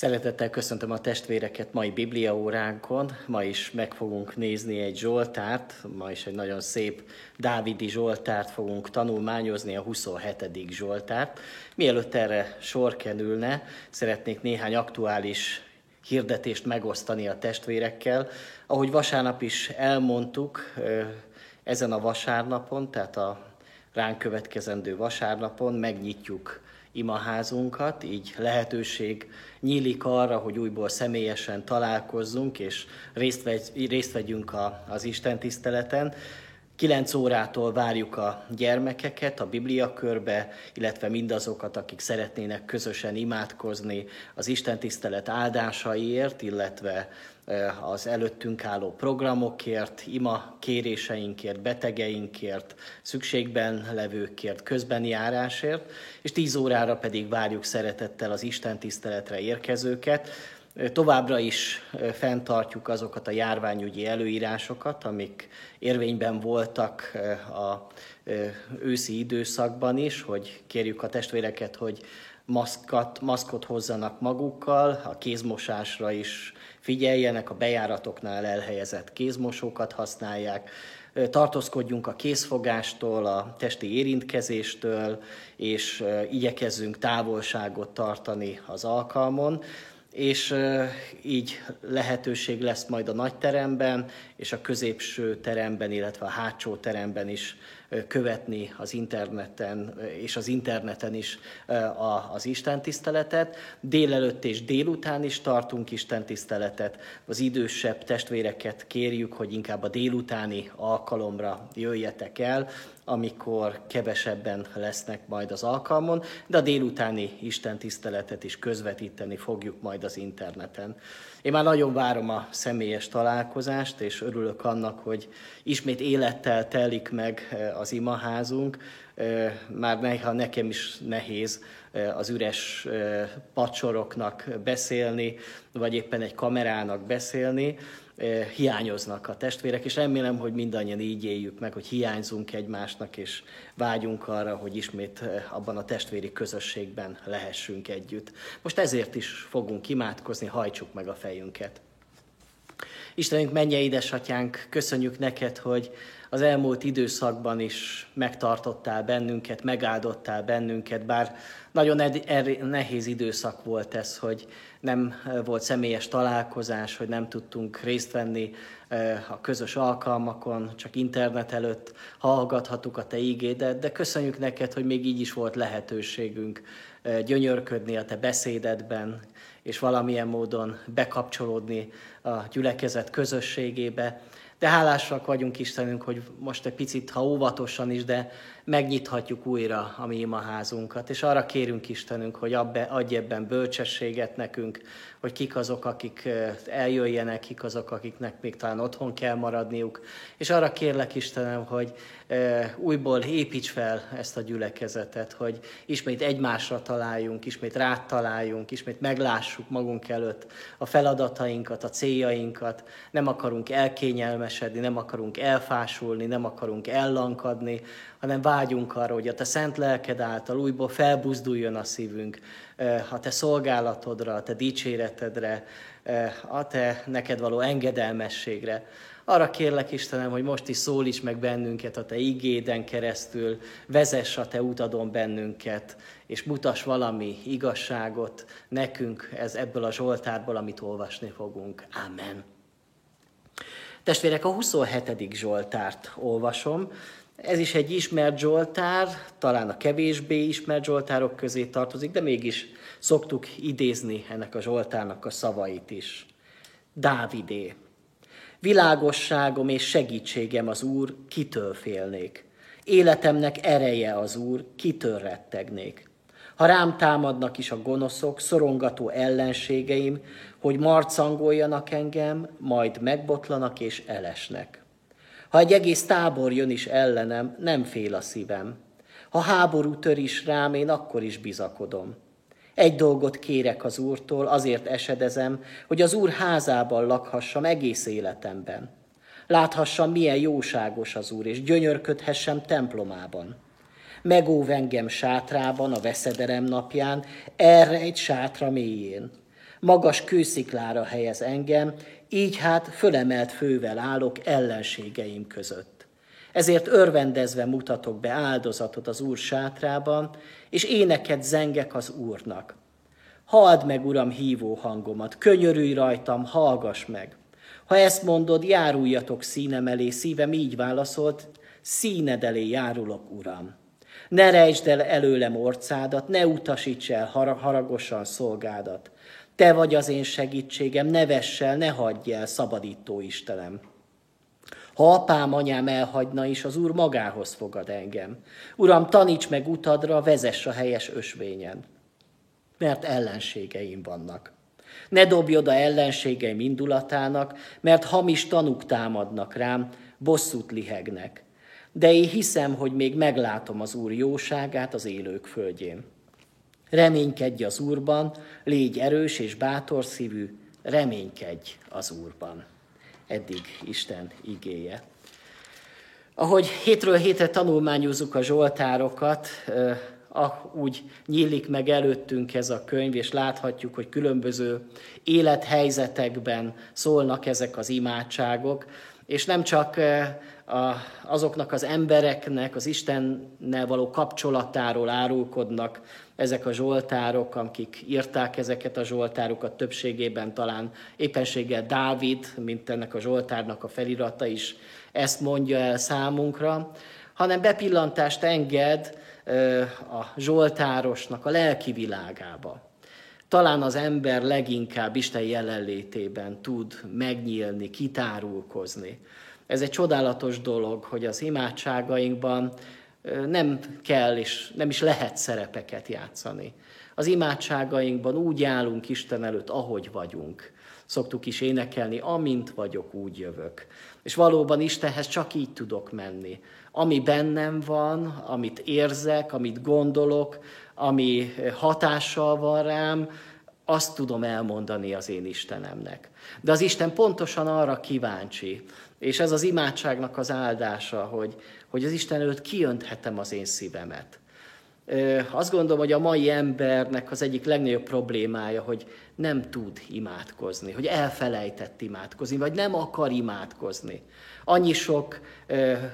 Szeretettel köszöntöm a testvéreket mai Biblia óránkon. Ma is meg fogunk nézni egy Zsoltárt, ma is egy nagyon szép Dávidi Zsoltárt fogunk tanulmányozni, a 27. Zsoltárt. Mielőtt erre sor kerülne, szeretnék néhány aktuális hirdetést megosztani a testvérekkel. Ahogy vasárnap is elmondtuk, ezen a vasárnapon, tehát a ránk következendő vasárnapon megnyitjuk imaházunkat, így lehetőség nyílik arra, hogy újból személyesen találkozzunk, és részt, vegy, részt vegyünk a, az Isten tiszteleten. 9 órától várjuk a gyermekeket a Biblia körbe, illetve mindazokat, akik szeretnének közösen imádkozni az Isten tisztelet áldásaiért, illetve az előttünk álló programokért, ima kéréseinkért, betegeinkért, szükségben levőkért, közbeni járásért, és 10 órára pedig várjuk szeretettel az Isten tiszteletre érkezőket. Továbbra is fenntartjuk azokat a járványügyi előírásokat, amik érvényben voltak a őszi időszakban is, hogy kérjük a testvéreket, hogy maszkat, maszkot hozzanak magukkal, a kézmosásra is figyeljenek, a bejáratoknál elhelyezett kézmosókat használják, tartózkodjunk a készfogástól, a testi érintkezéstől, és igyekezzünk távolságot tartani az alkalmon és így lehetőség lesz majd a nagy teremben és a középső teremben, illetve a hátsó teremben is követni az interneten, és az interneten is az Isten tiszteletet. Délelőtt és délután is tartunk Isten tiszteletet. Az idősebb testvéreket kérjük, hogy inkább a délutáni alkalomra jöjjetek el, amikor kevesebben lesznek majd az alkalmon, de a délutáni Isten tiszteletet is közvetíteni fogjuk majd az interneten. Én már nagyon várom a személyes találkozást, és örülök annak, hogy ismét élettel telik meg eh, az imaházunk. Eh, már néha nekem is nehéz eh, az üres pacsoroknak beszélni, vagy éppen egy kamerának beszélni, hiányoznak a testvérek, és remélem, hogy mindannyian így éljük meg, hogy hiányzunk egymásnak, és vágyunk arra, hogy ismét abban a testvéri közösségben lehessünk együtt. Most ezért is fogunk imádkozni, hajtsuk meg a fejünket. Istenünk, menje édesatyánk, köszönjük neked, hogy az elmúlt időszakban is megtartottál bennünket, megáldottál bennünket, bár nagyon er- nehéz időszak volt ez, hogy nem volt személyes találkozás, hogy nem tudtunk részt venni a közös alkalmakon, csak internet előtt hallgathattuk a Te ígédet, de köszönjük neked, hogy még így is volt lehetőségünk gyönyörködni a Te beszédedben, és valamilyen módon bekapcsolódni a gyülekezet közösségébe. De hálásak vagyunk Istenünk, hogy most egy picit, ha óvatosan is, de megnyithatjuk újra a mi imaházunkat. És arra kérünk Istenünk, hogy adj ebben bölcsességet nekünk, hogy kik azok, akik eljöjjenek, kik azok, akiknek még talán otthon kell maradniuk. És arra kérlek Istenem, hogy újból építs fel ezt a gyülekezetet, hogy ismét egymásra találjunk, ismét rád találjunk, ismét meglássuk magunk előtt a feladatainkat, a céljainkat. Nem akarunk elkényelmesedni, nem akarunk elfásulni, nem akarunk ellankadni, hanem vágyunk arra, hogy a te szent lelked által újból felbuzduljon a szívünk, a te szolgálatodra, a te dicséretedre, a te neked való engedelmességre. Arra kérlek, Istenem, hogy most is szólíts meg bennünket a Te igéden keresztül, vezess a Te utadon bennünket, és mutass valami igazságot nekünk ez ebből a Zsoltárból, amit olvasni fogunk. Amen. Testvérek, a 27. Zsoltárt olvasom. Ez is egy ismert Zsoltár, talán a kevésbé ismert Zsoltárok közé tartozik, de mégis szoktuk idézni ennek a Zsoltárnak a szavait is. Dávidé. Világosságom és segítségem az Úr, kitől félnék. Életemnek ereje az Úr, kitől rettegnék. Ha rám támadnak is a gonoszok, szorongató ellenségeim, hogy marcangoljanak engem, majd megbotlanak és elesnek. Ha egy egész tábor jön is ellenem, nem fél a szívem. Ha háború tör is rám, én akkor is bizakodom. Egy dolgot kérek az Úrtól, azért esedezem, hogy az Úr házában lakhassam egész életemben. Láthassam, milyen jóságos az Úr, és gyönyörködhessem templomában. Megóv engem sátrában, a veszedelem napján, erre egy sátra mélyén. Magas kősziklára helyez engem, így hát fölemelt fővel állok ellenségeim között. Ezért örvendezve mutatok be áldozatot az Úr sátrában, és éneket zengek az Úrnak. Halld meg, Uram, hívó hangomat, könyörülj rajtam, hallgass meg. Ha ezt mondod, járuljatok színem elé, szívem így válaszolt, színed elé járulok, Uram. Ne rejtsd el előlem orcádat, ne utasíts el haragosan szolgádat. Te vagy az én segítségem, ne vess el, ne hagyj el, szabadító Istenem. Ha apám, anyám elhagyna is, az Úr magához fogad engem. Uram, taníts meg utadra, vezess a helyes ösvényen, mert ellenségeim vannak. Ne dobj oda ellenségeim indulatának, mert hamis tanuk támadnak rám, bosszút lihegnek. De én hiszem, hogy még meglátom az Úr jóságát az élők földjén. Reménykedj az Úrban, légy erős és bátor szívű, reménykedj az Úrban. Eddig Isten igéje. Ahogy hétről hétre tanulmányozzuk a Zsoltárokat, úgy nyílik meg előttünk ez a könyv, és láthatjuk, hogy különböző élethelyzetekben szólnak ezek az imádságok, és nem csak azoknak az embereknek az Istennel való kapcsolatáról árulkodnak ezek a zsoltárok, akik írták ezeket a zsoltárokat, többségében talán éppenséggel Dávid, mint ennek a zsoltárnak a felirata is ezt mondja el számunkra, hanem bepillantást enged a zsoltárosnak a lelki világába. Talán az ember leginkább Isten jelenlétében tud megnyílni, kitárulkozni. Ez egy csodálatos dolog, hogy az imádságainkban nem kell és nem is lehet szerepeket játszani. Az imádságainkban úgy állunk Isten előtt, ahogy vagyunk. Szoktuk is énekelni, amint vagyok, úgy jövök. És valóban Istenhez csak így tudok menni. Ami bennem van, amit érzek, amit gondolok, ami hatással van rám, azt tudom elmondani az én Istenemnek. De az Isten pontosan arra kíváncsi, és ez az imádságnak az áldása, hogy, hogy az Isten előtt kiönthetem az én szívemet. Azt gondolom, hogy a mai embernek az egyik legnagyobb problémája, hogy nem tud imádkozni, hogy elfelejtett imádkozni, vagy nem akar imádkozni. Annyi sok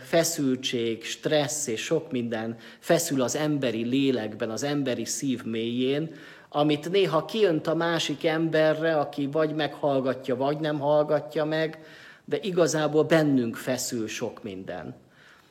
feszültség, stressz és sok minden feszül az emberi lélekben, az emberi szív mélyén, amit néha kiönt a másik emberre, aki vagy meghallgatja, vagy nem hallgatja meg, de igazából bennünk feszül sok minden.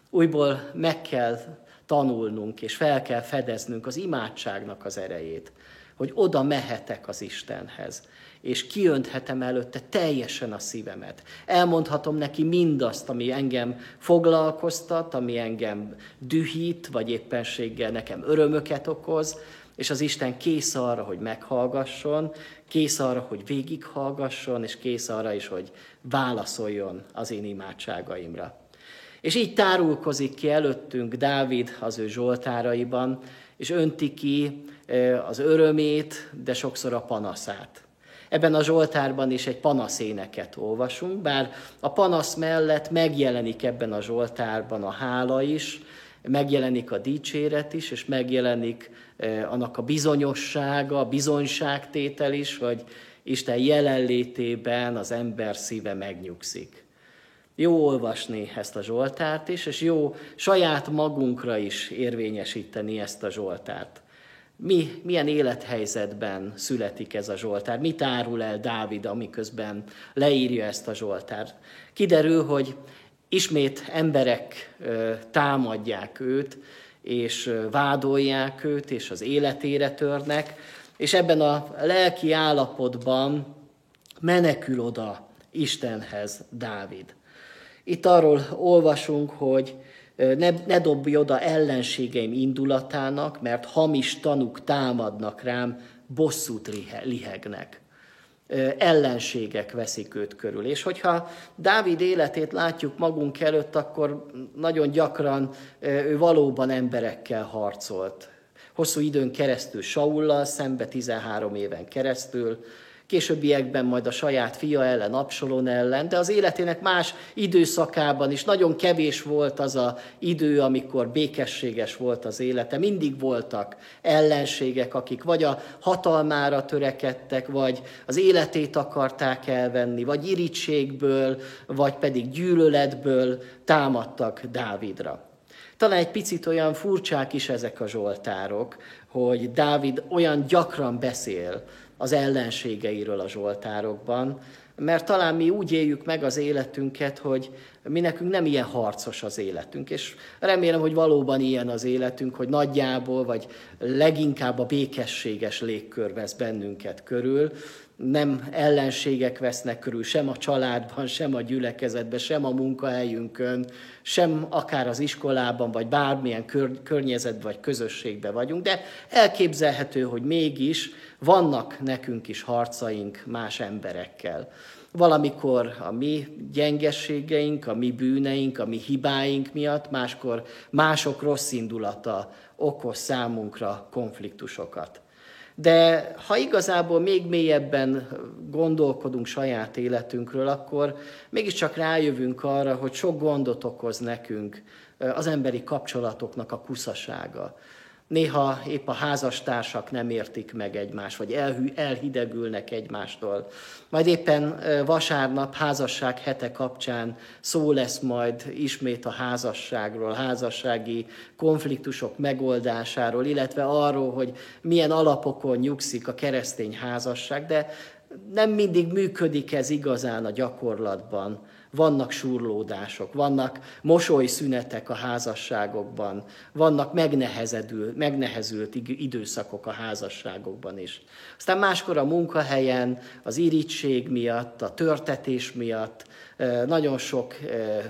Újból meg kell tanulnunk, és fel kell fedeznünk az imádságnak az erejét, hogy oda mehetek az Istenhez, és kiönthetem előtte teljesen a szívemet. Elmondhatom neki mindazt, ami engem foglalkoztat, ami engem dühít, vagy éppenséggel nekem örömöket okoz, és az Isten kész arra, hogy meghallgasson, kész arra, hogy végighallgasson, és kész arra is, hogy válaszoljon az én imádságaimra. És így tárulkozik ki előttünk Dávid az ő zsoltáraiban, és önti ki az örömét, de sokszor a panaszát. Ebben a Zsoltárban is egy panaszéneket olvasunk, bár a panasz mellett megjelenik ebben a Zsoltárban a hála is, megjelenik a dicséret is, és megjelenik annak a bizonyossága, a bizonyságtétel is, hogy Isten jelenlétében az ember szíve megnyugszik. Jó olvasni ezt a Zsoltárt is, és jó saját magunkra is érvényesíteni ezt a Zsoltárt. Mi, milyen élethelyzetben születik ez a Zsoltár? Mit árul el Dávid, amiközben leírja ezt a Zsoltárt? Kiderül, hogy ismét emberek támadják őt, és vádolják őt, és az életére törnek, és ebben a lelki állapotban menekül oda Istenhez Dávid. Itt arról olvasunk, hogy ne, ne dobj oda ellenségeim indulatának, mert hamis tanuk támadnak rám, bosszút lihegnek. Ellenségek veszik őt körül. És hogyha Dávid életét látjuk magunk előtt, akkor nagyon gyakran ő valóban emberekkel harcolt. Hosszú időn keresztül Saullal szembe, 13 éven keresztül, későbbiekben majd a saját fia ellen, Absalon ellen, de az életének más időszakában is nagyon kevés volt az a idő, amikor békességes volt az élete. Mindig voltak ellenségek, akik vagy a hatalmára törekedtek, vagy az életét akarták elvenni, vagy irítségből, vagy pedig gyűlöletből támadtak Dávidra. Talán egy picit olyan furcsák is ezek a zsoltárok, hogy Dávid olyan gyakran beszél az ellenségeiről a zsoltárokban, mert talán mi úgy éljük meg az életünket, hogy mi nekünk nem ilyen harcos az életünk, és remélem, hogy valóban ilyen az életünk, hogy nagyjából, vagy leginkább a békességes légkör vesz bennünket körül, nem ellenségek vesznek körül, sem a családban, sem a gyülekezetben, sem a munkahelyünkön, sem akár az iskolában, vagy bármilyen kör, környezetben, vagy közösségben vagyunk, de elképzelhető, hogy mégis vannak nekünk is harcaink más emberekkel. Valamikor a mi gyengességeink, a mi bűneink, a mi hibáink miatt, máskor mások rossz indulata okoz számunkra konfliktusokat. De ha igazából még mélyebben gondolkodunk saját életünkről, akkor mégiscsak rájövünk arra, hogy sok gondot okoz nekünk az emberi kapcsolatoknak a kuszasága. Néha épp a házastársak nem értik meg egymást, vagy elhű, elhidegülnek egymástól. Majd éppen vasárnap házasság hete kapcsán szó lesz majd ismét a házasságról, házassági konfliktusok megoldásáról, illetve arról, hogy milyen alapokon nyugszik a keresztény házasság, de nem mindig működik ez igazán a gyakorlatban vannak surlódások, vannak mosolyszünetek a házasságokban, vannak megnehezedül, megnehezült időszakok a házasságokban is. Aztán máskor a munkahelyen, az irítség miatt, a törtetés miatt nagyon sok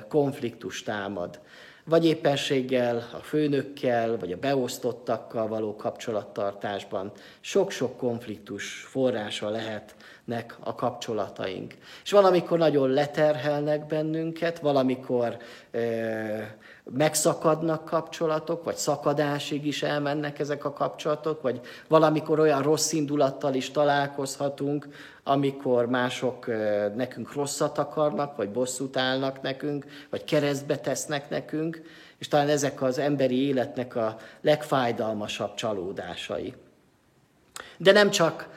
konfliktus támad vagy éppenséggel, a főnökkel, vagy a beosztottakkal való kapcsolattartásban sok-sok konfliktus forrása lehetnek a kapcsolataink. És valamikor nagyon leterhelnek bennünket, valamikor e, megszakadnak kapcsolatok, vagy szakadásig is elmennek ezek a kapcsolatok, vagy valamikor olyan rossz indulattal is találkozhatunk, amikor mások nekünk rosszat akarnak, vagy bosszút állnak nekünk, vagy keresztbe tesznek nekünk, és talán ezek az emberi életnek a legfájdalmasabb csalódásai. De nem csak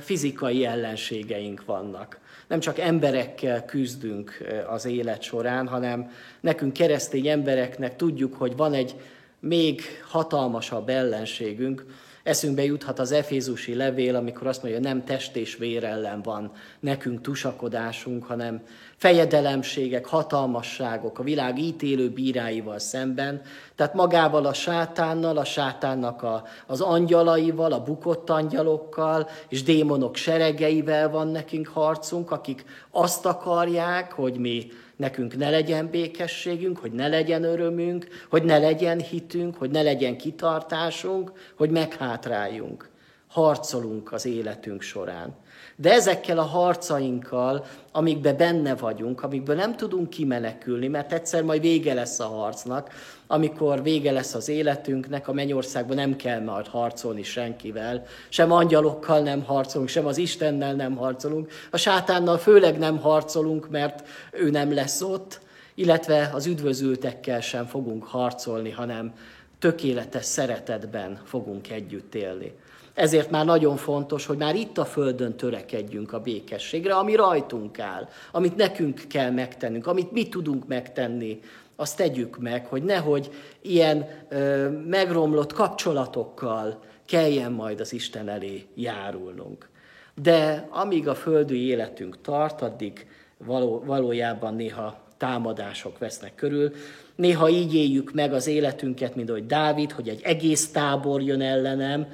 fizikai ellenségeink vannak, nem csak emberekkel küzdünk az élet során, hanem nekünk keresztény embereknek tudjuk, hogy van egy még hatalmasabb ellenségünk, Eszünkbe juthat az Efézusi levél, amikor azt mondja, hogy nem test és vér ellen van nekünk tusakodásunk, hanem fejedelemségek, hatalmasságok a világ ítélő bíráival szemben, tehát magával a sátánnal, a sátánnak a, az angyalaival, a bukott angyalokkal és démonok seregeivel van nekünk harcunk, akik azt akarják, hogy mi nekünk ne legyen békességünk, hogy ne legyen örömünk, hogy ne legyen hitünk, hogy ne legyen kitartásunk, hogy meghátráljunk. Harcolunk az életünk során. De ezekkel a harcainkkal, amikbe benne vagyunk, amikből nem tudunk kimenekülni, mert egyszer majd vége lesz a harcnak, amikor vége lesz az életünknek, a mennyországban nem kell majd harcolni senkivel, sem angyalokkal nem harcolunk, sem az Istennel nem harcolunk, a sátánnal főleg nem harcolunk, mert ő nem lesz ott, illetve az üdvözültekkel sem fogunk harcolni, hanem tökéletes szeretetben fogunk együtt élni. Ezért már nagyon fontos, hogy már itt a Földön törekedjünk a békességre, ami rajtunk áll, amit nekünk kell megtennünk, amit mi tudunk megtenni, azt tegyük meg, hogy nehogy ilyen ö, megromlott kapcsolatokkal kelljen majd az Isten elé járulnunk. De amíg a földi életünk tart, addig való, valójában néha támadások vesznek körül. Néha így éljük meg az életünket, mint ahogy Dávid, hogy egy egész tábor jön ellenem,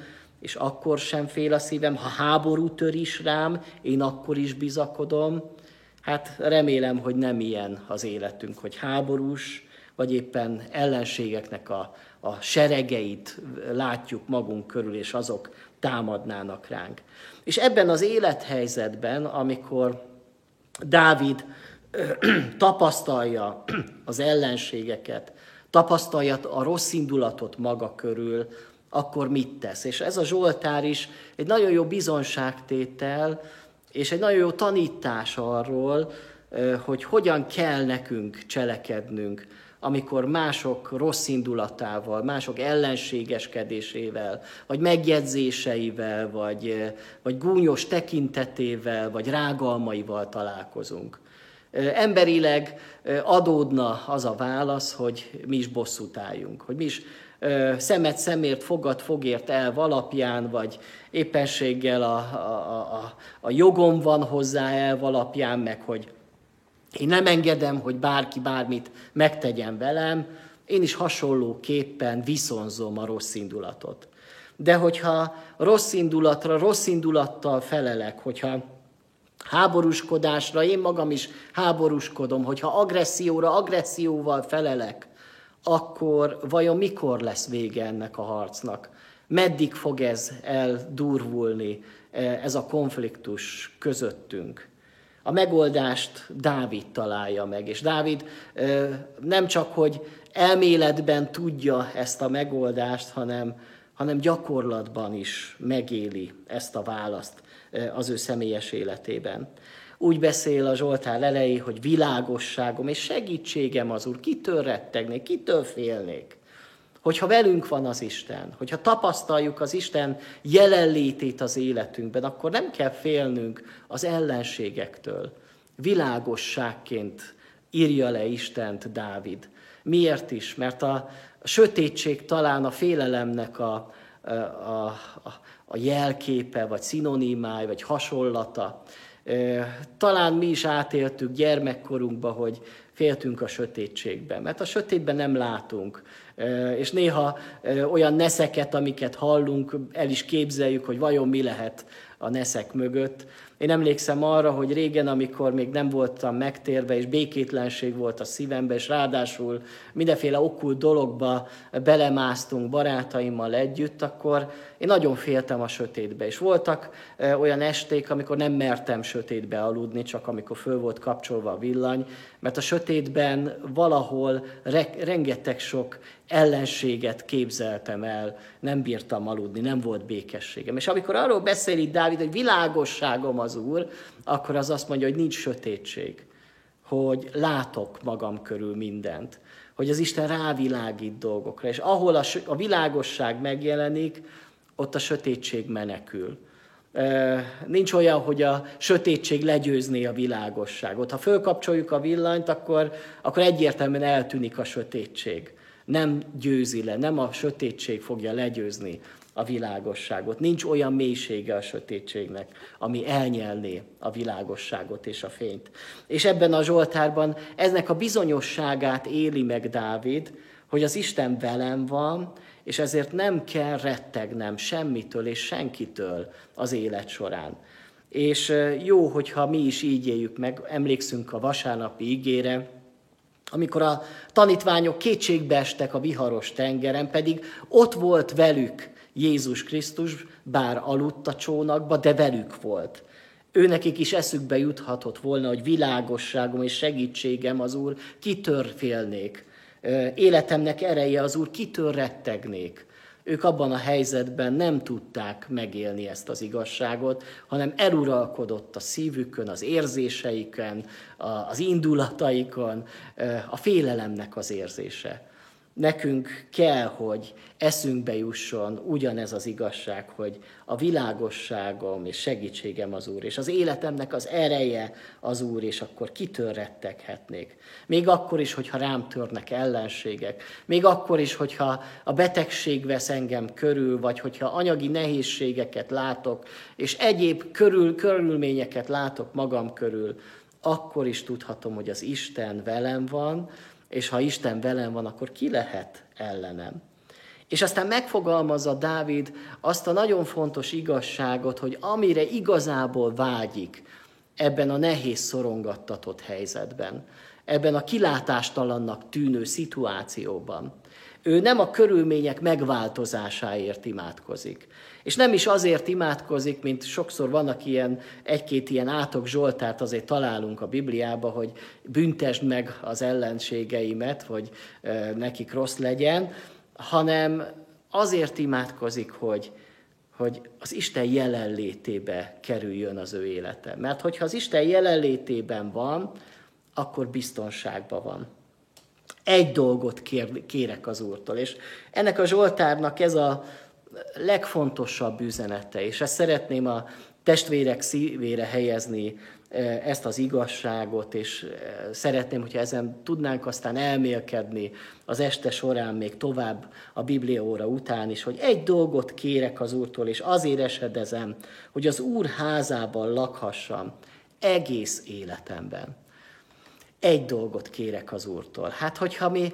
és akkor sem fél a szívem, ha háború tör is rám, én akkor is bizakodom. Hát remélem, hogy nem ilyen az életünk, hogy háborús, vagy éppen ellenségeknek a, a seregeit látjuk magunk körül, és azok támadnának ránk. És ebben az élethelyzetben, amikor Dávid tapasztalja az ellenségeket, tapasztalja a rossz indulatot maga körül, akkor mit tesz. És ez a Zsoltár is egy nagyon jó bizonságtétel, és egy nagyon jó tanítás arról, hogy hogyan kell nekünk cselekednünk, amikor mások rossz indulatával, mások ellenségeskedésével, vagy megjegyzéseivel, vagy, vagy gúnyos tekintetével, vagy rágalmaival találkozunk. Emberileg adódna az a válasz, hogy mi is bosszút álljunk, hogy mi is szemet szemért, fogad fogért el alapján, vagy éppenséggel a, a, a, a jogom van hozzá el alapján, meg hogy én nem engedem, hogy bárki bármit megtegyen velem, én is hasonlóképpen viszonzom a rossz indulatot. De hogyha rossz indulatra, rossz indulattal felelek, hogyha háborúskodásra én magam is háborúskodom, hogyha agresszióra agresszióval felelek, akkor vajon mikor lesz vége ennek a harcnak? Meddig fog ez eldurvulni, ez a konfliktus közöttünk? A megoldást Dávid találja meg, és Dávid nem csak, hogy elméletben tudja ezt a megoldást, hanem, hanem gyakorlatban is megéli ezt a választ az ő személyes életében. Úgy beszél a Zsoltár elejé, hogy világosságom és segítségem az Úr, kitől rettegnék, kitől félnék. Hogyha velünk van az Isten, hogyha tapasztaljuk az Isten jelenlétét az életünkben, akkor nem kell félnünk az ellenségektől. Világosságként írja le Istent Dávid. Miért is? Mert a, sötétség talán a félelemnek a, a, a, a jelképe, vagy szinonimája, vagy hasonlata. Talán mi is átéltük gyermekkorunkba, hogy féltünk a sötétségben, mert a sötétben nem látunk. És néha olyan neszeket, amiket hallunk, el is képzeljük, hogy vajon mi lehet a neszek mögött. Én emlékszem arra, hogy régen, amikor még nem voltam megtérve, és békétlenség volt a szívemben, és ráadásul mindenféle okkult dologba belemásztunk barátaimmal együtt, akkor én nagyon féltem a sötétbe. És voltak olyan esték, amikor nem mertem sötétbe aludni, csak amikor föl volt kapcsolva a villany, mert a sötétben valahol re- rengeteg sok ellenséget képzeltem el, nem bírtam aludni, nem volt békességem. És amikor arról beszél itt Dávid, hogy világosságom az Úr, akkor az azt mondja, hogy nincs sötétség, hogy látok magam körül mindent, hogy az Isten rávilágít dolgokra, és ahol a, a világosság megjelenik, ott a sötétség menekül. Nincs olyan, hogy a sötétség legyőzné a világosságot. Ha fölkapcsoljuk a villanyt, akkor, akkor egyértelműen eltűnik a sötétség. Nem győzi le, nem a sötétség fogja legyőzni a világosságot. Nincs olyan mélysége a sötétségnek, ami elnyelné a világosságot és a fényt. És ebben a Zsoltárban eznek a bizonyosságát éli meg Dávid, hogy az Isten velem van, és ezért nem kell rettegnem semmitől és senkitől az élet során. És jó, hogyha mi is így éljük meg, emlékszünk a vasárnapi ígére, amikor a tanítványok kétségbe estek a viharos tengeren, pedig ott volt velük Jézus Krisztus, bár aludt a csónakba, de velük volt. Ő nekik is eszükbe juthatott volna, hogy világosságom és segítségem az Úr, kitör félnék. Életemnek ereje az Úr, kitör rettegnék. Ők abban a helyzetben nem tudták megélni ezt az igazságot, hanem eluralkodott a szívükön, az érzéseiken, az indulataikon, a félelemnek az érzése. Nekünk kell, hogy eszünkbe jusson ugyanez az igazság, hogy a világosságom és segítségem az Úr, és az életemnek az ereje az Úr, és akkor kitörretteghetnék. Még akkor is, hogyha rám törnek ellenségek, még akkor is, hogyha a betegség vesz engem körül, vagy hogyha anyagi nehézségeket látok, és egyéb körül, körülményeket látok magam körül, akkor is tudhatom, hogy az Isten velem van, és ha Isten velem van, akkor ki lehet ellenem? És aztán megfogalmazza Dávid azt a nagyon fontos igazságot, hogy amire igazából vágyik ebben a nehéz szorongattatott helyzetben, ebben a kilátástalannak tűnő szituációban, ő nem a körülmények megváltozásáért imádkozik. És nem is azért imádkozik, mint sokszor vannak ilyen, egy-két ilyen átok Zsoltárt azért találunk a Bibliába, hogy büntesd meg az ellenségeimet, hogy nekik rossz legyen, hanem azért imádkozik, hogy, hogy az Isten jelenlétébe kerüljön az ő élete. Mert hogyha az Isten jelenlétében van, akkor biztonságban van. Egy dolgot kér, kérek az Úrtól, és ennek a Zsoltárnak ez a legfontosabb üzenete, és ezt szeretném a testvérek szívére helyezni ezt az igazságot, és szeretném, hogyha ezen tudnánk aztán elmélkedni az este során még tovább a Biblia óra után is, hogy egy dolgot kérek az Úrtól, és azért esedezem, hogy az Úr házában lakhassam egész életemben. Egy dolgot kérek az Úrtól. Hát, hogyha mi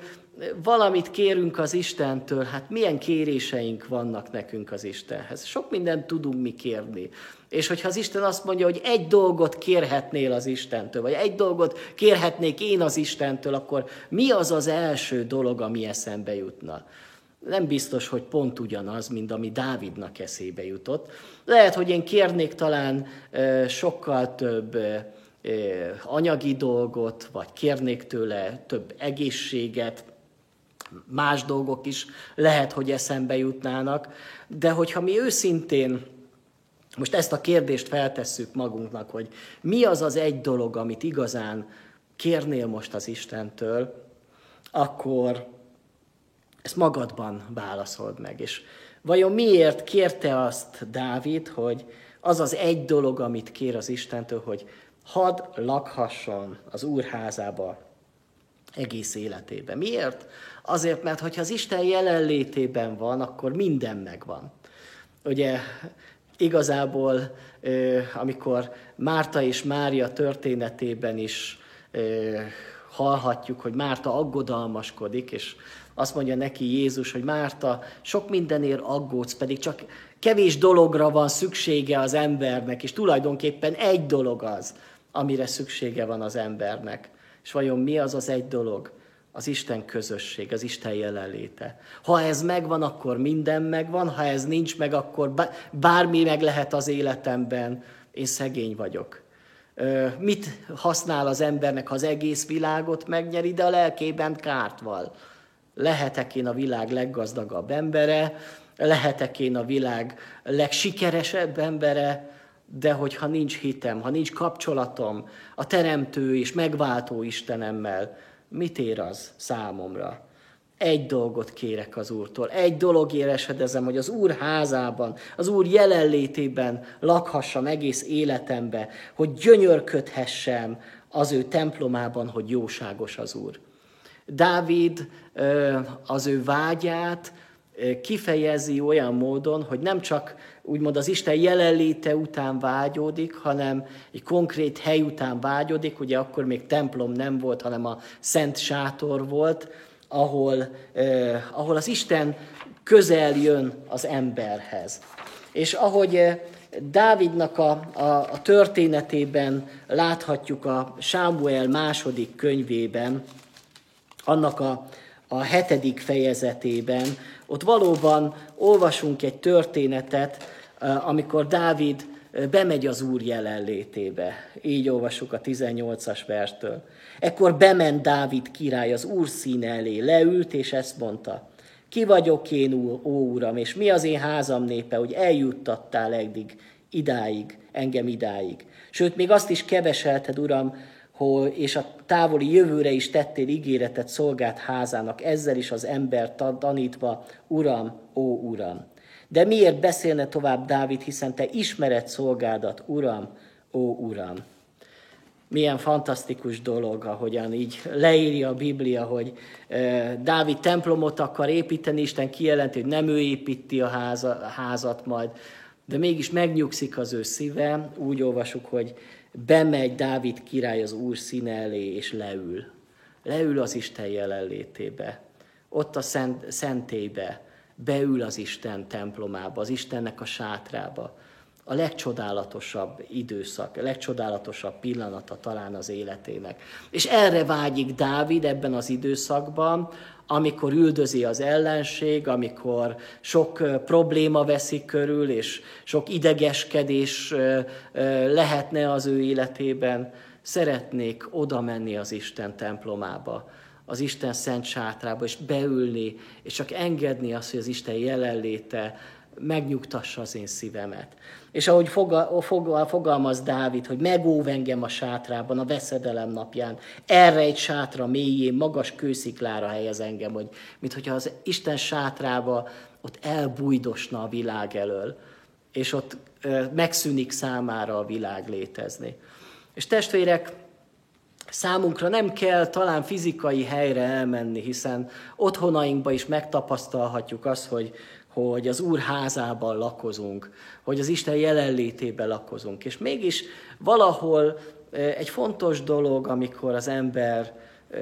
valamit kérünk az Istentől, hát milyen kéréseink vannak nekünk az Istenhez. Sok mindent tudunk mi kérni. És hogyha az Isten azt mondja, hogy egy dolgot kérhetnél az Istentől, vagy egy dolgot kérhetnék én az Istentől, akkor mi az az első dolog, ami eszembe jutna? Nem biztos, hogy pont ugyanaz, mint ami Dávidnak eszébe jutott. Lehet, hogy én kérnék talán sokkal több anyagi dolgot, vagy kérnék tőle több egészséget, más dolgok is lehet, hogy eszembe jutnának, de hogyha mi őszintén most ezt a kérdést feltesszük magunknak, hogy mi az az egy dolog, amit igazán kérnél most az Istentől, akkor ezt magadban válaszold meg. És vajon miért kérte azt Dávid, hogy az az egy dolog, amit kér az Istentől, hogy hadd lakhasson az Úr házába egész életében. Miért? Azért, mert hogyha az Isten jelenlétében van, akkor minden megvan. Ugye igazából, amikor Márta és Mária történetében is hallhatjuk, hogy Márta aggodalmaskodik, és azt mondja neki Jézus, hogy Márta, sok mindenért aggódsz, pedig csak kevés dologra van szüksége az embernek, és tulajdonképpen egy dolog az, amire szüksége van az embernek. És vajon mi az az egy dolog? Az Isten közösség, az Isten jelenléte. Ha ez megvan, akkor minden megvan, ha ez nincs meg, akkor bármi meg lehet az életemben. Én szegény vagyok. Mit használ az embernek, ha az egész világot megnyeri, de a lelkében kárt val? Lehetek én a világ leggazdagabb embere, lehetek én a világ legsikeresebb embere, de hogyha nincs hitem, ha nincs kapcsolatom a Teremtő és megváltó Istenemmel, mit ér az számomra? Egy dolgot kérek az Úrtól, egy dolog éresedezem, hogy az Úr házában, az Úr jelenlétében lakhassam egész életembe, hogy gyönyörködhessem az ő templomában, hogy jóságos az Úr. Dávid az ő vágyát kifejezi olyan módon, hogy nem csak úgymond az Isten jelenléte után vágyódik, hanem egy konkrét hely után vágyódik, ugye akkor még templom nem volt, hanem a Szent Sátor volt, ahol, eh, ahol az Isten közel jön az emberhez. És ahogy Dávidnak a, a, a történetében láthatjuk a Sámuel második könyvében, annak a, a hetedik fejezetében, ott valóban olvasunk egy történetet, amikor Dávid bemegy az Úr jelenlétébe. Így olvasjuk a 18-as verstől. Ekkor bement Dávid király az Úr színe elé, leült, és ezt mondta. Ki vagyok én, ó Uram, és mi az én házam népe, hogy eljuttattál eddig, idáig, engem idáig. Sőt, még azt is keveselted, Uram, hogy, és a távoli jövőre is tettél ígéretet szolgált házának, ezzel is az ember tanítva, Uram, ó Uram. De miért beszélne tovább Dávid, hiszen te ismered szolgádat, Uram, ó Uram. Milyen fantasztikus dolog, ahogyan így leírja a Biblia, hogy Dávid templomot akar építeni, Isten kijelenti, hogy nem ő építi a házat majd, de mégis megnyugszik az ő szíve, úgy olvasuk, hogy bemegy Dávid király az Úr színe elé, és leül. Leül az Isten jelenlétébe. Ott a szent, szentébe beül az Isten templomába, az Istennek a sátrába. A legcsodálatosabb időszak, a legcsodálatosabb pillanata talán az életének. És erre vágyik Dávid ebben az időszakban, amikor üldözi az ellenség, amikor sok probléma veszi körül, és sok idegeskedés lehetne az ő életében, szeretnék oda menni az Isten templomába, az Isten szent sátrába, és beülni, és csak engedni azt, hogy az Isten jelenléte megnyugtassa az én szívemet. És ahogy fogal, fogal, fogalmaz Dávid, hogy megóv engem a sátrában, a veszedelem napján, erre egy sátra mélyén, magas kősziklára helyez engem, hogy mint hogyha az Isten sátrába ott elbújdosna a világ elől, és ott megszűnik számára a világ létezni. És testvérek, Számunkra nem kell talán fizikai helyre elmenni, hiszen otthonainkba is megtapasztalhatjuk azt, hogy, hogy az Úr házában lakozunk, hogy az Isten jelenlétében lakozunk. És mégis valahol egy fontos dolog, amikor az ember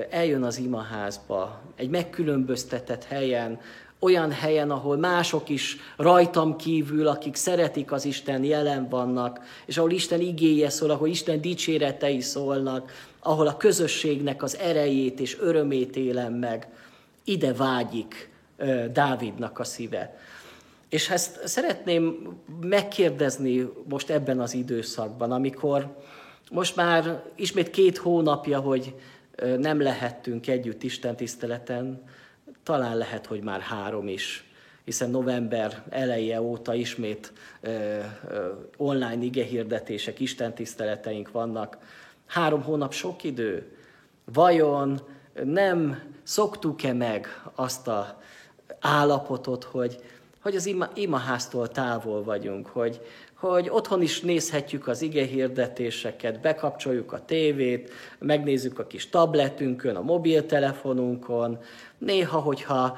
eljön az imaházba, egy megkülönböztetett helyen, olyan helyen, ahol mások is rajtam kívül, akik szeretik az Isten, jelen vannak, és ahol Isten igéje szól, ahol Isten dicséretei szólnak, ahol a közösségnek az erejét és örömét élem meg, ide vágyik Dávidnak a szíve. És ezt szeretném megkérdezni most ebben az időszakban, amikor most már ismét két hónapja, hogy nem lehettünk együtt Isten tiszteleten, talán lehet, hogy már három is, hiszen november eleje óta ismét online igehirdetések, Isten tiszteleteink vannak. Három hónap sok idő. Vajon nem szoktuk-e meg azt a állapotot, hogy, hogy az ima, imaháztól távol vagyunk, hogy, hogy otthon is nézhetjük az ige hirdetéseket, bekapcsoljuk a tévét, megnézzük a kis tabletünkön, a mobiltelefonunkon, néha, hogyha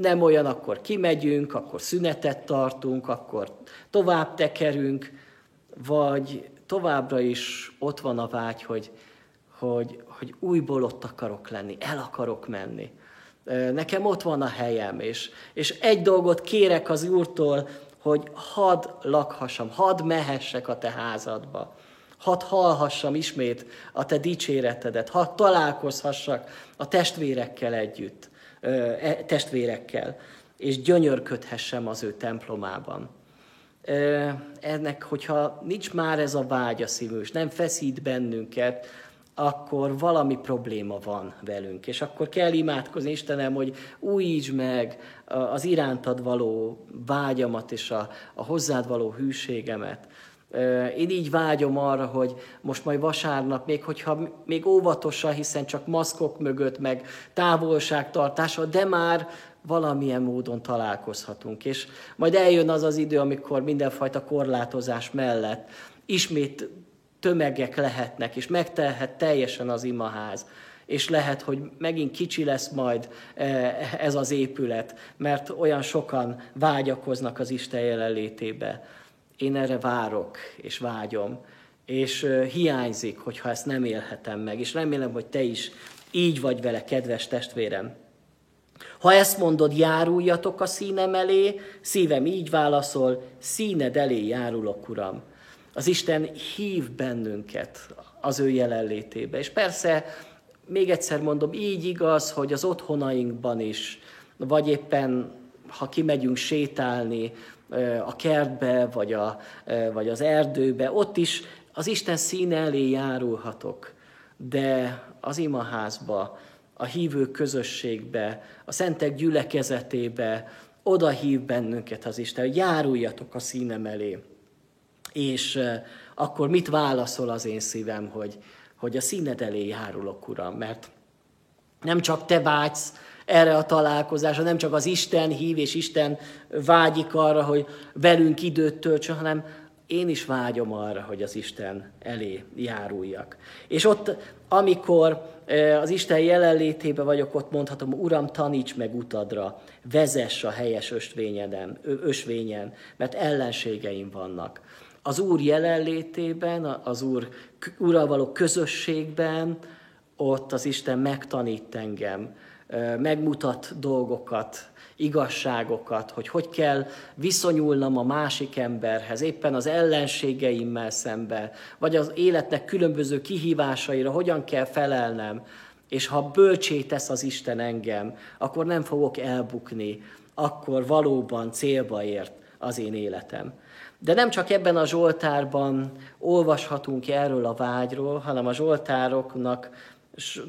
nem olyan, akkor kimegyünk, akkor szünetet tartunk, akkor tovább tekerünk, vagy továbbra is ott van a vágy, hogy, hogy, hogy újból ott akarok lenni, el akarok menni. Nekem ott van a helyem, és, és egy dolgot kérek az Úrtól, hogy hadd lakhassam, hadd mehessek a te házadba, hadd hallhassam ismét a te dicséretedet, hadd találkozhassak a testvérekkel együtt, e, testvérekkel, és gyönyörködhessem az ő templomában. Ennek, hogyha nincs már ez a vágy a szívünk, és nem feszít bennünket, akkor valami probléma van velünk. És akkor kell imádkozni Istenem, hogy újítsd meg az irántad való vágyamat és a, a hozzád való hűségemet. Én így vágyom arra, hogy most majd vasárnap, még hogyha még óvatosan, hiszen csak maszkok mögött, meg távolságtartása, de már valamilyen módon találkozhatunk. És majd eljön az az idő, amikor mindenfajta korlátozás mellett ismét tömegek lehetnek, és megtelhet teljesen az imaház. És lehet, hogy megint kicsi lesz majd eh, ez az épület, mert olyan sokan vágyakoznak az Isten jelenlétébe. Én erre várok, és vágyom, és eh, hiányzik, hogyha ezt nem élhetem meg, és remélem, hogy te is így vagy vele, kedves testvérem. Ha ezt mondod, járuljatok a színem elé, szívem így válaszol, színed elé járulok, Uram. Az Isten hív bennünket az ő jelenlétébe. És persze, még egyszer mondom, így igaz, hogy az otthonainkban is, vagy éppen, ha kimegyünk sétálni a kertbe, vagy, a, vagy az erdőbe, ott is az Isten színe elé járulhatok. De az imaházba, a hívő közösségbe, a szentek gyülekezetébe, oda hív bennünket az Isten, hogy járuljatok a színem elé. És akkor mit válaszol az én szívem, hogy, hogy a színed elé járulok, Uram, mert nem csak te vágysz erre a találkozásra, nem csak az Isten hív, és Isten vágyik arra, hogy velünk időt töltsön, hanem én is vágyom arra, hogy az Isten elé járuljak. És ott, amikor az Isten jelenlétébe vagyok, ott mondhatom, Uram, taníts meg utadra, vezess a helyes ösvényeden, ösvényen, mert ellenségeim vannak az Úr jelenlétében, az Úr Úrral való közösségben, ott az Isten megtanít engem, megmutat dolgokat, igazságokat, hogy hogy kell viszonyulnom a másik emberhez, éppen az ellenségeimmel szemben, vagy az életnek különböző kihívásaira, hogyan kell felelnem, és ha bölcsé tesz az Isten engem, akkor nem fogok elbukni, akkor valóban célba ért az én életem. De nem csak ebben a Zsoltárban olvashatunk erről a vágyról, hanem a Zsoltároknak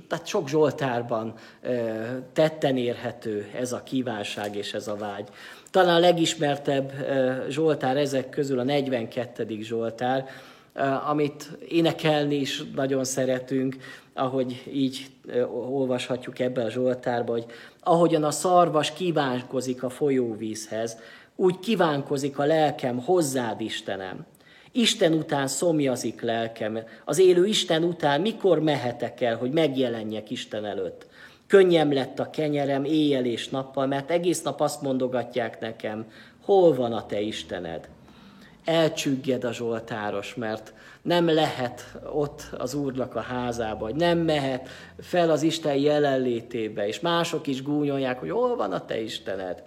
Tehát sok Zsoltárban tetten érhető ez a kívánság és ez a vágy. Talán a legismertebb Zsoltár ezek közül a 42. Zsoltár, amit énekelni is nagyon szeretünk, ahogy így olvashatjuk ebbe a Zsoltárba, hogy ahogyan a szarvas kívánkozik a folyóvízhez, úgy kívánkozik a lelkem hozzád, Istenem. Isten után szomjazik lelkem, az élő Isten után mikor mehetek el, hogy megjelenjek Isten előtt. Könnyem lett a kenyerem éjjel és nappal, mert egész nap azt mondogatják nekem, hol van a te Istened. Elcsügged a Zsoltáros, mert nem lehet ott az Úrnak a házába, hogy nem mehet fel az Isten jelenlétébe, és mások is gúnyolják, hogy hol van a te Istened.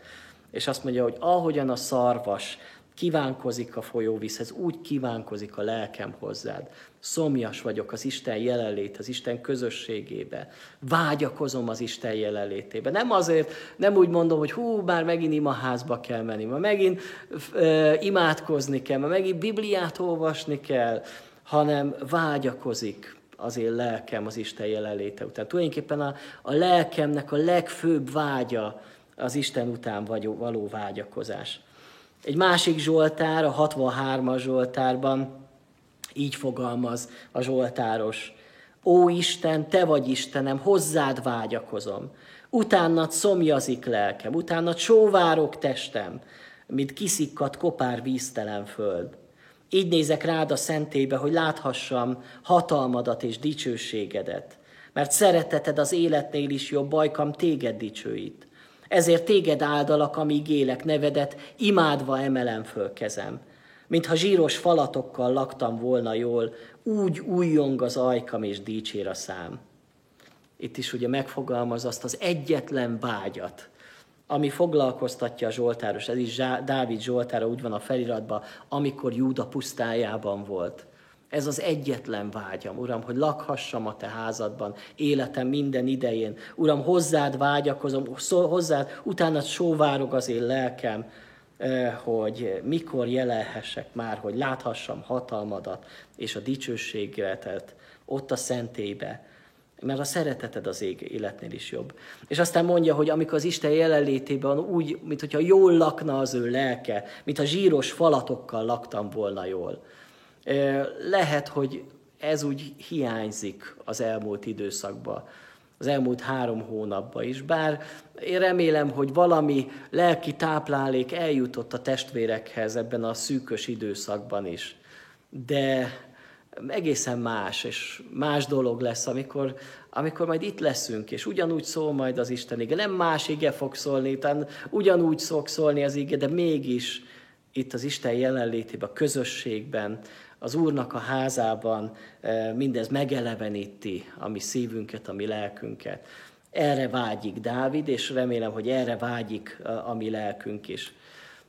És azt mondja, hogy ahogyan a szarvas kívánkozik a folyóvízhez, úgy kívánkozik a lelkem hozzád. Szomjas vagyok az Isten jelenlét, az Isten közösségébe. Vágyakozom az Isten jelenlétébe. Nem azért, nem úgy mondom, hogy hú, már megint imaházba kell menni, ma megint ö, imádkozni kell, ma megint Bibliát olvasni kell, hanem vágyakozik az én lelkem az Isten jelenléte után. Tulajdonképpen a, a lelkemnek a legfőbb vágya az Isten után való vágyakozás. Egy másik Zsoltár, a 63-as Zsoltárban így fogalmaz a Zsoltáros. Ó Isten, te vagy Istenem, hozzád vágyakozom. Utánad szomjazik lelkem, utánad sóvárok testem, mint kiszikkat kopár víztelen föld. Így nézek rád a szentébe, hogy láthassam hatalmadat és dicsőségedet. Mert szereteted az életnél is jobb, bajkam téged dicsőít. Ezért téged áldalak, amíg élek nevedet, imádva emelem föl kezem. Mintha zsíros falatokkal laktam volna jól, úgy újjong az ajkam és dicsér a szám. Itt is ugye megfogalmaz azt az egyetlen vágyat, ami foglalkoztatja a Zsoltáros, ez is Dávid Zsoltára úgy van a feliratban, amikor Júda pusztájában volt. Ez az egyetlen vágyam, Uram, hogy lakhassam a Te házadban, életem minden idején. Uram, hozzád vágyakozom, hozzád, utána sóvárog az én lelkem, eh, hogy mikor jelenhessek már, hogy láthassam hatalmadat és a dicsőségetet ott a szentébe, mert a szereteted az ég életnél is jobb. És aztán mondja, hogy amikor az Isten jelenlétében úgy, mintha jól lakna az ő lelke, mintha zsíros falatokkal laktam volna jól. Lehet, hogy ez úgy hiányzik az elmúlt időszakban, az elmúlt három hónapban is, bár én remélem, hogy valami lelki táplálék eljutott a testvérekhez ebben a szűkös időszakban is. De egészen más, és más dolog lesz, amikor, amikor majd itt leszünk, és ugyanúgy szól majd az Isten ige. Nem más ige fog szólni, talán ugyanúgy szok szólni az ige, de mégis itt az Isten jelenlétében, a közösségben, az Úrnak a házában mindez megeleveníti a mi szívünket, a mi lelkünket. Erre vágyik Dávid, és remélem, hogy erre vágyik a mi lelkünk is.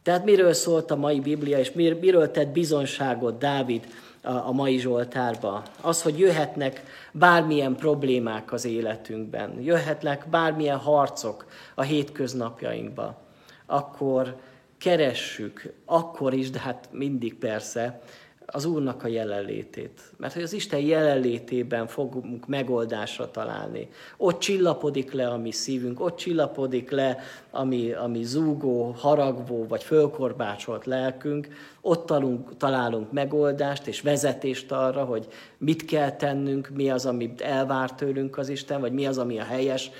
Tehát miről szólt a mai Biblia, és miről tett bizonságot Dávid a mai Zsoltárba? Az, hogy jöhetnek bármilyen problémák az életünkben, jöhetnek bármilyen harcok a hétköznapjainkba, akkor keressük, akkor is, de hát mindig persze, az Úrnak a jelenlétét. Mert hogy az Isten jelenlétében fogunk megoldásra találni. Ott csillapodik le a mi szívünk, ott csillapodik le a mi, a mi zúgó, haragvó vagy fölkorbácsolt lelkünk, ott talunk, találunk megoldást és vezetést arra, hogy mit kell tennünk, mi az, amit elvár tőlünk az Isten, vagy mi az, ami a helyes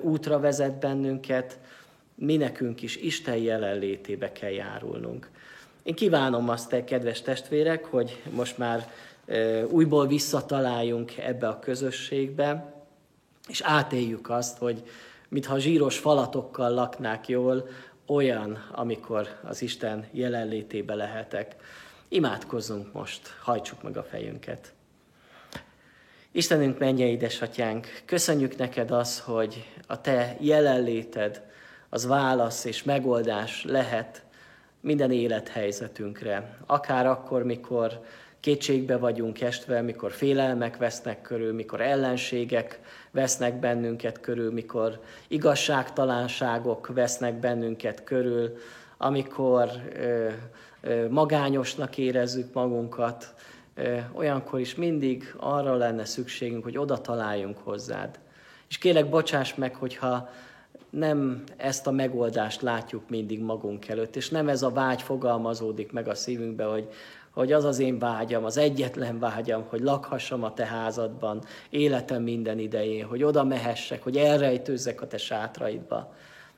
útra vezet bennünket. Mi nekünk is Isten jelenlétébe kell járulnunk. Én kívánom azt, te kedves testvérek, hogy most már újból visszataláljunk ebbe a közösségbe, és átéljük azt, hogy mintha zsíros falatokkal laknák jól, olyan, amikor az Isten jelenlétébe lehetek. Imádkozzunk most, hajtsuk meg a fejünket. Istenünk, menje édesatyánk, köszönjük neked az, hogy a te jelenléted az válasz és megoldás lehet minden élethelyzetünkre. Akár akkor, mikor kétségbe vagyunk estve, mikor félelmek vesznek körül, mikor ellenségek vesznek bennünket körül, mikor igazságtalanságok vesznek bennünket körül, amikor ö, ö, magányosnak érezzük magunkat, olyankor is mindig arra lenne szükségünk, hogy oda találjunk hozzád. És kérlek, bocsáss meg, hogyha nem ezt a megoldást látjuk mindig magunk előtt, és nem ez a vágy fogalmazódik meg a szívünkbe, hogy, hogy az az én vágyam, az egyetlen vágyam, hogy lakhassam a te házadban életem minden idején, hogy oda mehessek, hogy elrejtőzzek a te sátraidba.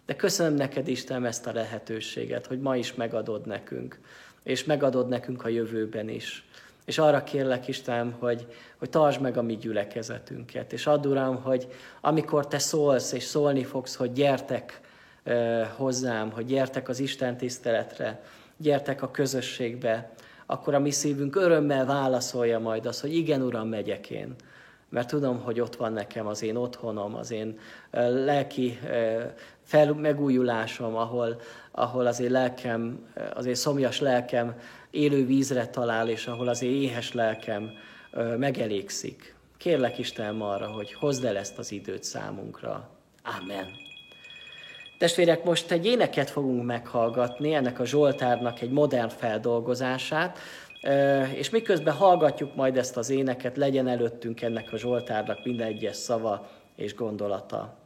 De köszönöm neked, Istenem, ezt a lehetőséget, hogy ma is megadod nekünk, és megadod nekünk a jövőben is. És arra kérlek, Istenem, hogy, hogy tartsd meg a mi gyülekezetünket. És add, Uram, hogy amikor Te szólsz, és szólni fogsz, hogy gyertek uh, hozzám, hogy gyertek az Isten tiszteletre, gyertek a közösségbe, akkor a mi szívünk örömmel válaszolja majd azt, hogy igen, Uram, megyek én. Mert tudom, hogy ott van nekem az én otthonom, az én lelki fel, megújulásom, ahol, ahol az én lelkem, az én szomjas lelkem élő vízre talál, és ahol az éhes lelkem megelégszik. Kérlek Istenem arra, hogy hozd el ezt az időt számunkra. Amen. Testvérek, most egy éneket fogunk meghallgatni, ennek a Zsoltárnak egy modern feldolgozását, és miközben hallgatjuk majd ezt az éneket, legyen előttünk ennek a Zsoltárnak minden egyes szava és gondolata.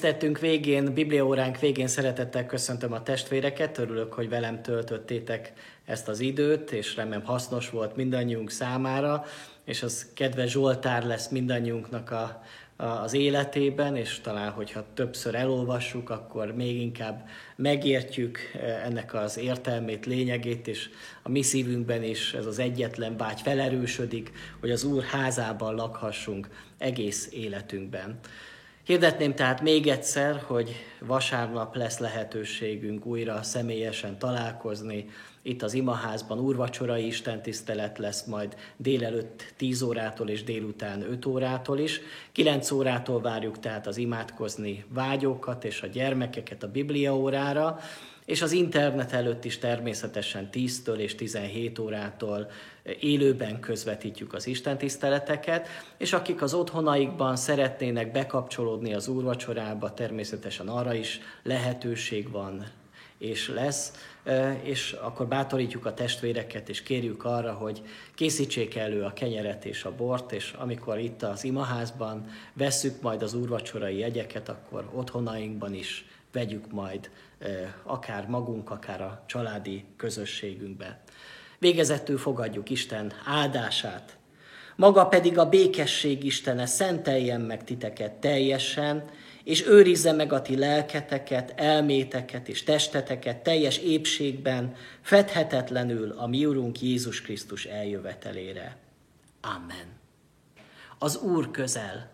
Tiszteltünk végén, bibliaóránk végén szeretettel köszöntöm a testvéreket, örülök, hogy velem töltöttétek ezt az időt, és remélem hasznos volt mindannyiunk számára, és az kedves Zsoltár lesz mindannyiunknak a, a, az életében, és talán, hogyha többször elolvassuk, akkor még inkább megértjük eh, ennek az értelmét, lényegét, és a mi szívünkben is ez az egyetlen vágy felerősödik, hogy az Úr házában lakhassunk egész életünkben. Hirdetném tehát még egyszer, hogy vasárnap lesz lehetőségünk újra személyesen találkozni. Itt az imaházban úrvacsorai istentisztelet lesz majd délelőtt 10 órától és délután 5 órától is. 9 órától várjuk tehát az imádkozni vágyókat és a gyermekeket a Biblia órára és az internet előtt is természetesen 10-től és 17 órától élőben közvetítjük az Isten tiszteleteket, és akik az otthonaikban szeretnének bekapcsolódni az úrvacsorába, természetesen arra is lehetőség van és lesz, és akkor bátorítjuk a testvéreket, és kérjük arra, hogy készítsék elő a kenyeret és a bort, és amikor itt az imaházban vesszük majd az úrvacsorai jegyeket, akkor otthonainkban is vegyük majd akár magunk, akár a családi közösségünkbe. Végezetül fogadjuk Isten áldását. Maga pedig a békesség Istene szenteljen meg titeket teljesen, és őrizze meg a ti lelketeket, elméteket és testeteket teljes épségben, fedhetetlenül a mi Urunk Jézus Krisztus eljövetelére. Amen. Az Úr közel